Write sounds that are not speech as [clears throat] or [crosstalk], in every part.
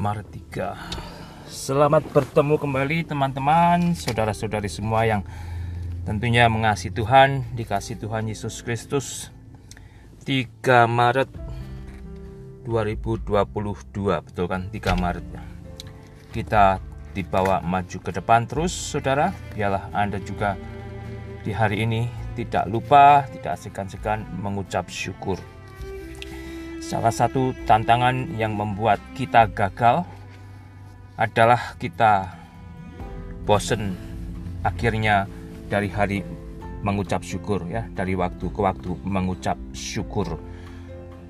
Martika. Selamat bertemu kembali teman-teman, saudara-saudari semua yang tentunya mengasihi Tuhan, dikasih Tuhan Yesus Kristus. 3 Maret 2022, betul kan? 3 Maret ya. Kita dibawa maju ke depan terus, saudara. Biarlah Anda juga di hari ini tidak lupa, tidak segan-segan mengucap syukur Salah satu tantangan yang membuat kita gagal adalah kita bosen akhirnya dari hari mengucap syukur ya, dari waktu ke waktu mengucap syukur.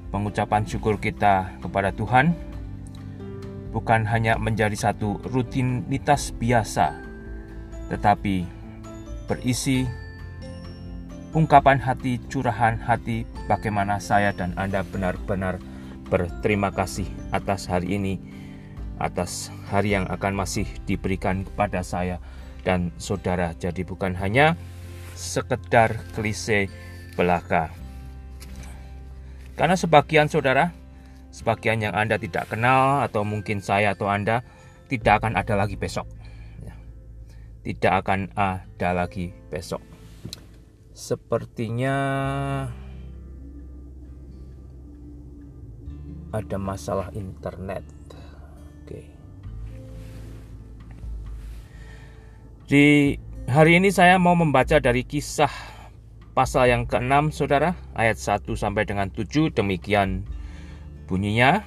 Pengucapan syukur kita kepada Tuhan bukan hanya menjadi satu rutinitas biasa, tetapi berisi ungkapan hati, curahan hati, bagaimana saya dan Anda benar-benar berterima kasih atas hari ini, atas hari yang akan masih diberikan kepada saya dan saudara. Jadi bukan hanya sekedar klise belaka. Karena sebagian saudara, sebagian yang Anda tidak kenal atau mungkin saya atau Anda tidak akan ada lagi besok. Ya. Tidak akan ada lagi besok. Sepertinya ada masalah internet. Oke. Di hari ini saya mau membaca dari kisah pasal yang ke-6 Saudara, ayat 1 sampai dengan 7 demikian bunyinya.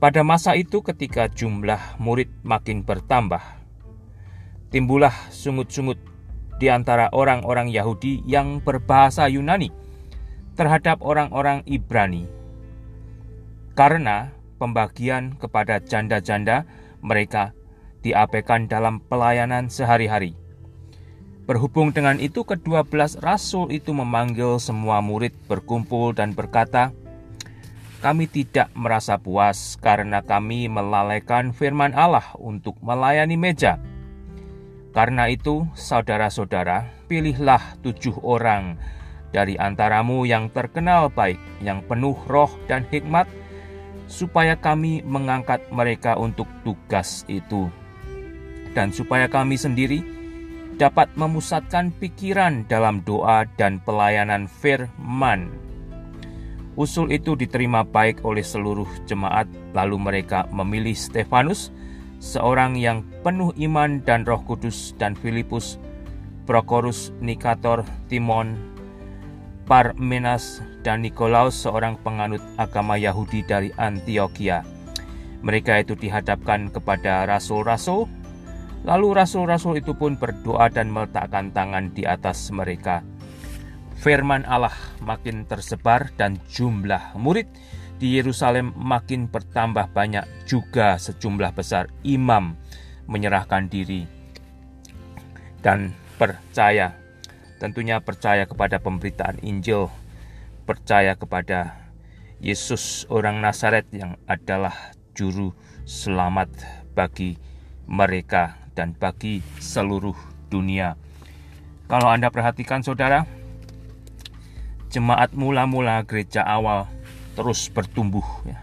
Pada masa itu ketika jumlah murid makin bertambah, timbullah sungut-sungut di antara orang-orang Yahudi yang berbahasa Yunani terhadap orang-orang Ibrani. Karena pembagian kepada janda-janda mereka diabaikan dalam pelayanan sehari-hari. Berhubung dengan itu, kedua belas rasul itu memanggil semua murid berkumpul dan berkata, "Kami tidak merasa puas karena kami melalaikan firman Allah untuk melayani meja." Karena itu, saudara-saudara, pilihlah tujuh orang dari antaramu yang terkenal baik, yang penuh roh dan hikmat, supaya kami mengangkat mereka untuk tugas itu, dan supaya kami sendiri dapat memusatkan pikiran dalam doa dan pelayanan firman. Usul itu diterima baik oleh seluruh jemaat, lalu mereka memilih Stefanus seorang yang penuh iman dan roh kudus dan Filipus, Prokorus, Nikator, Timon, Parmenas, dan Nikolaus seorang penganut agama Yahudi dari Antioquia. Mereka itu dihadapkan kepada rasul-rasul, lalu rasul-rasul itu pun berdoa dan meletakkan tangan di atas mereka. Firman Allah makin tersebar dan jumlah murid di Yerusalem makin bertambah banyak juga sejumlah besar imam menyerahkan diri dan percaya. Tentunya percaya kepada pemberitaan Injil, percaya kepada Yesus orang Nazaret yang adalah juru selamat bagi mereka dan bagi seluruh dunia. Kalau Anda perhatikan saudara, jemaat mula-mula gereja awal terus bertumbuh ya.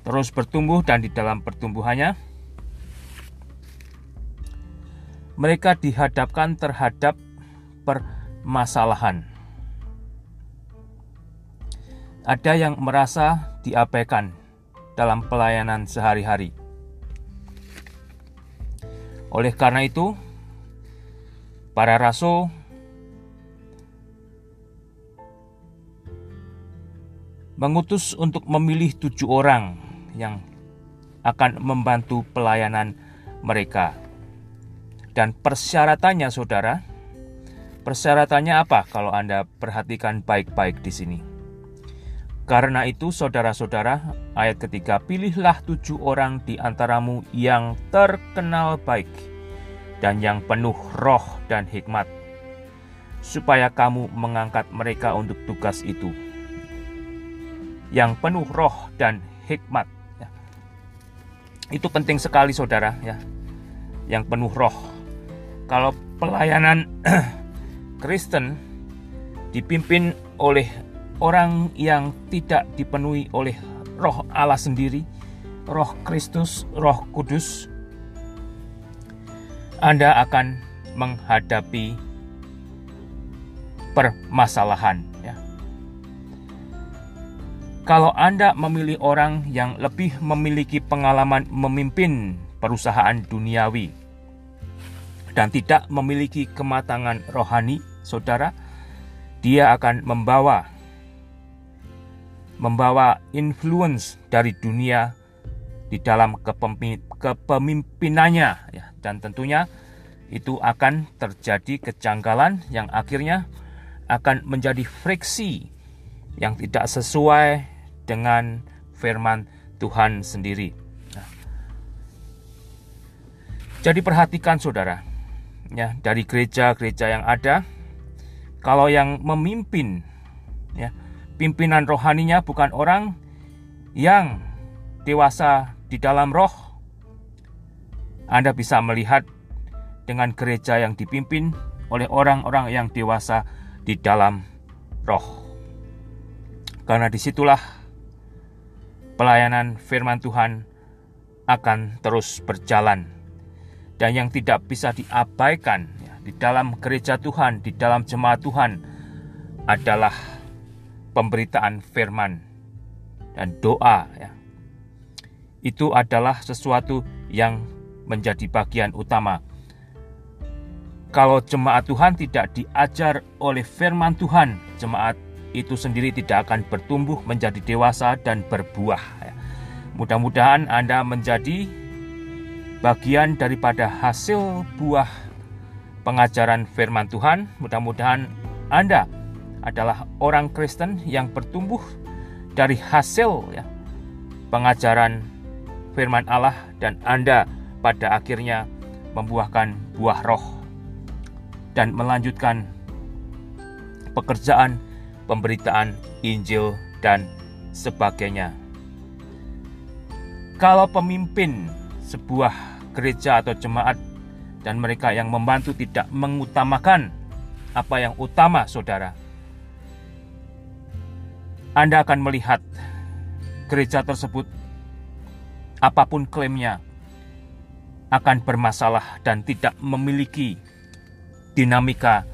Terus bertumbuh dan di dalam pertumbuhannya mereka dihadapkan terhadap permasalahan. Ada yang merasa diabaikan dalam pelayanan sehari-hari. Oleh karena itu, para rasul mengutus untuk memilih tujuh orang yang akan membantu pelayanan mereka. Dan persyaratannya, saudara, persyaratannya apa kalau Anda perhatikan baik-baik di sini? Karena itu, saudara-saudara, ayat ketiga, pilihlah tujuh orang di antaramu yang terkenal baik dan yang penuh roh dan hikmat, supaya kamu mengangkat mereka untuk tugas itu yang penuh roh dan hikmat. Ya. Itu penting sekali saudara ya, yang penuh roh. Kalau pelayanan [clears throat] Kristen dipimpin oleh orang yang tidak dipenuhi oleh roh Allah sendiri, Roh Kristus, Roh Kudus, Anda akan menghadapi permasalahan. Kalau Anda memilih orang yang lebih memiliki pengalaman memimpin perusahaan duniawi dan tidak memiliki kematangan rohani, saudara, dia akan membawa membawa influence dari dunia di dalam kepemimpinannya ya. Dan tentunya itu akan terjadi kejanggalan yang akhirnya akan menjadi friksi yang tidak sesuai dengan firman Tuhan sendiri. Nah, jadi perhatikan saudara, ya dari gereja-gereja yang ada, kalau yang memimpin, ya pimpinan rohaninya bukan orang yang dewasa di dalam roh. Anda bisa melihat dengan gereja yang dipimpin oleh orang-orang yang dewasa di dalam roh. Karena di situlah pelayanan firman Tuhan akan terus berjalan. Dan yang tidak bisa diabaikan ya, di dalam gereja Tuhan, di dalam jemaat Tuhan adalah pemberitaan firman dan doa ya. Itu adalah sesuatu yang menjadi bagian utama. Kalau jemaat Tuhan tidak diajar oleh firman Tuhan, jemaat itu sendiri tidak akan bertumbuh menjadi dewasa dan berbuah. Ya. Mudah-mudahan Anda menjadi bagian daripada hasil buah pengajaran firman Tuhan. Mudah-mudahan Anda adalah orang Kristen yang bertumbuh dari hasil ya, pengajaran firman Allah dan Anda pada akhirnya membuahkan buah roh dan melanjutkan pekerjaan pemberitaan Injil dan sebagainya. Kalau pemimpin sebuah gereja atau jemaat dan mereka yang membantu tidak mengutamakan apa yang utama, saudara, anda akan melihat gereja tersebut, apa pun klaimnya, akan bermasalah dan tidak memiliki dinamika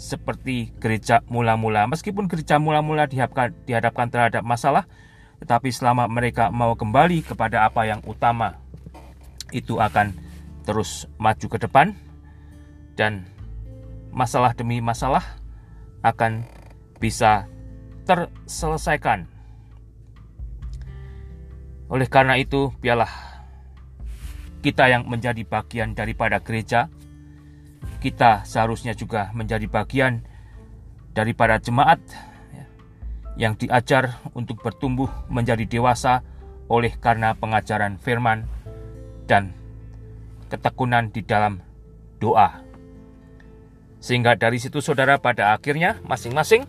seperti gereja mula-mula. Meskipun gereja mula-mula dihadapkan, terhadap masalah, tetapi selama mereka mau kembali kepada apa yang utama, itu akan terus maju ke depan dan masalah demi masalah akan bisa terselesaikan. Oleh karena itu, biarlah kita yang menjadi bagian daripada gereja, kita seharusnya juga menjadi bagian daripada jemaat ya, yang diajar untuk bertumbuh menjadi dewasa oleh karena pengajaran firman dan ketekunan di dalam doa. Sehingga dari situ saudara pada akhirnya masing-masing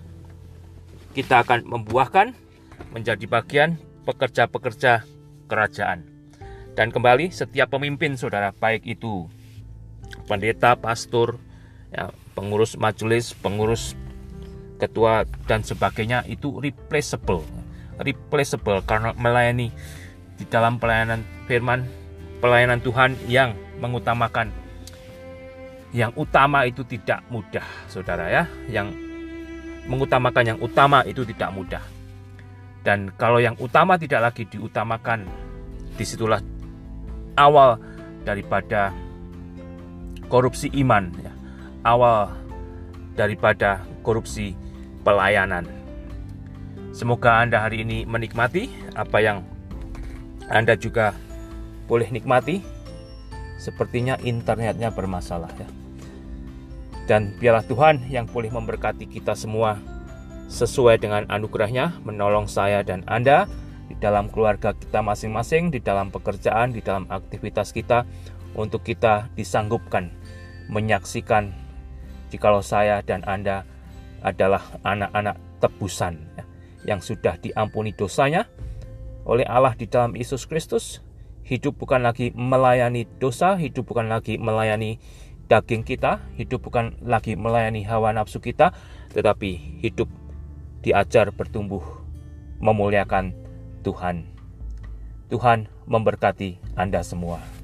kita akan membuahkan menjadi bagian pekerja-pekerja kerajaan. Dan kembali setiap pemimpin saudara baik itu pendeta, pastor, ya, pengurus majelis, pengurus ketua dan sebagainya itu replaceable. Replaceable karena melayani di dalam pelayanan firman, pelayanan Tuhan yang mengutamakan yang utama itu tidak mudah, saudara ya. Yang mengutamakan yang utama itu tidak mudah. Dan kalau yang utama tidak lagi diutamakan, di situlah awal daripada korupsi iman, ya. awal daripada korupsi pelayanan. Semoga Anda hari ini menikmati apa yang Anda juga boleh nikmati. Sepertinya internetnya bermasalah ya. Dan biarlah Tuhan yang boleh memberkati kita semua sesuai dengan anugerahnya menolong saya dan Anda di dalam keluarga kita masing-masing, di dalam pekerjaan, di dalam aktivitas kita untuk kita disanggupkan menyaksikan jikalau saya dan Anda adalah anak-anak tebusan ya, yang sudah diampuni dosanya oleh Allah di dalam Yesus Kristus. Hidup bukan lagi melayani dosa, hidup bukan lagi melayani daging kita, hidup bukan lagi melayani hawa nafsu kita, tetapi hidup diajar bertumbuh memuliakan Tuhan. Tuhan memberkati Anda semua.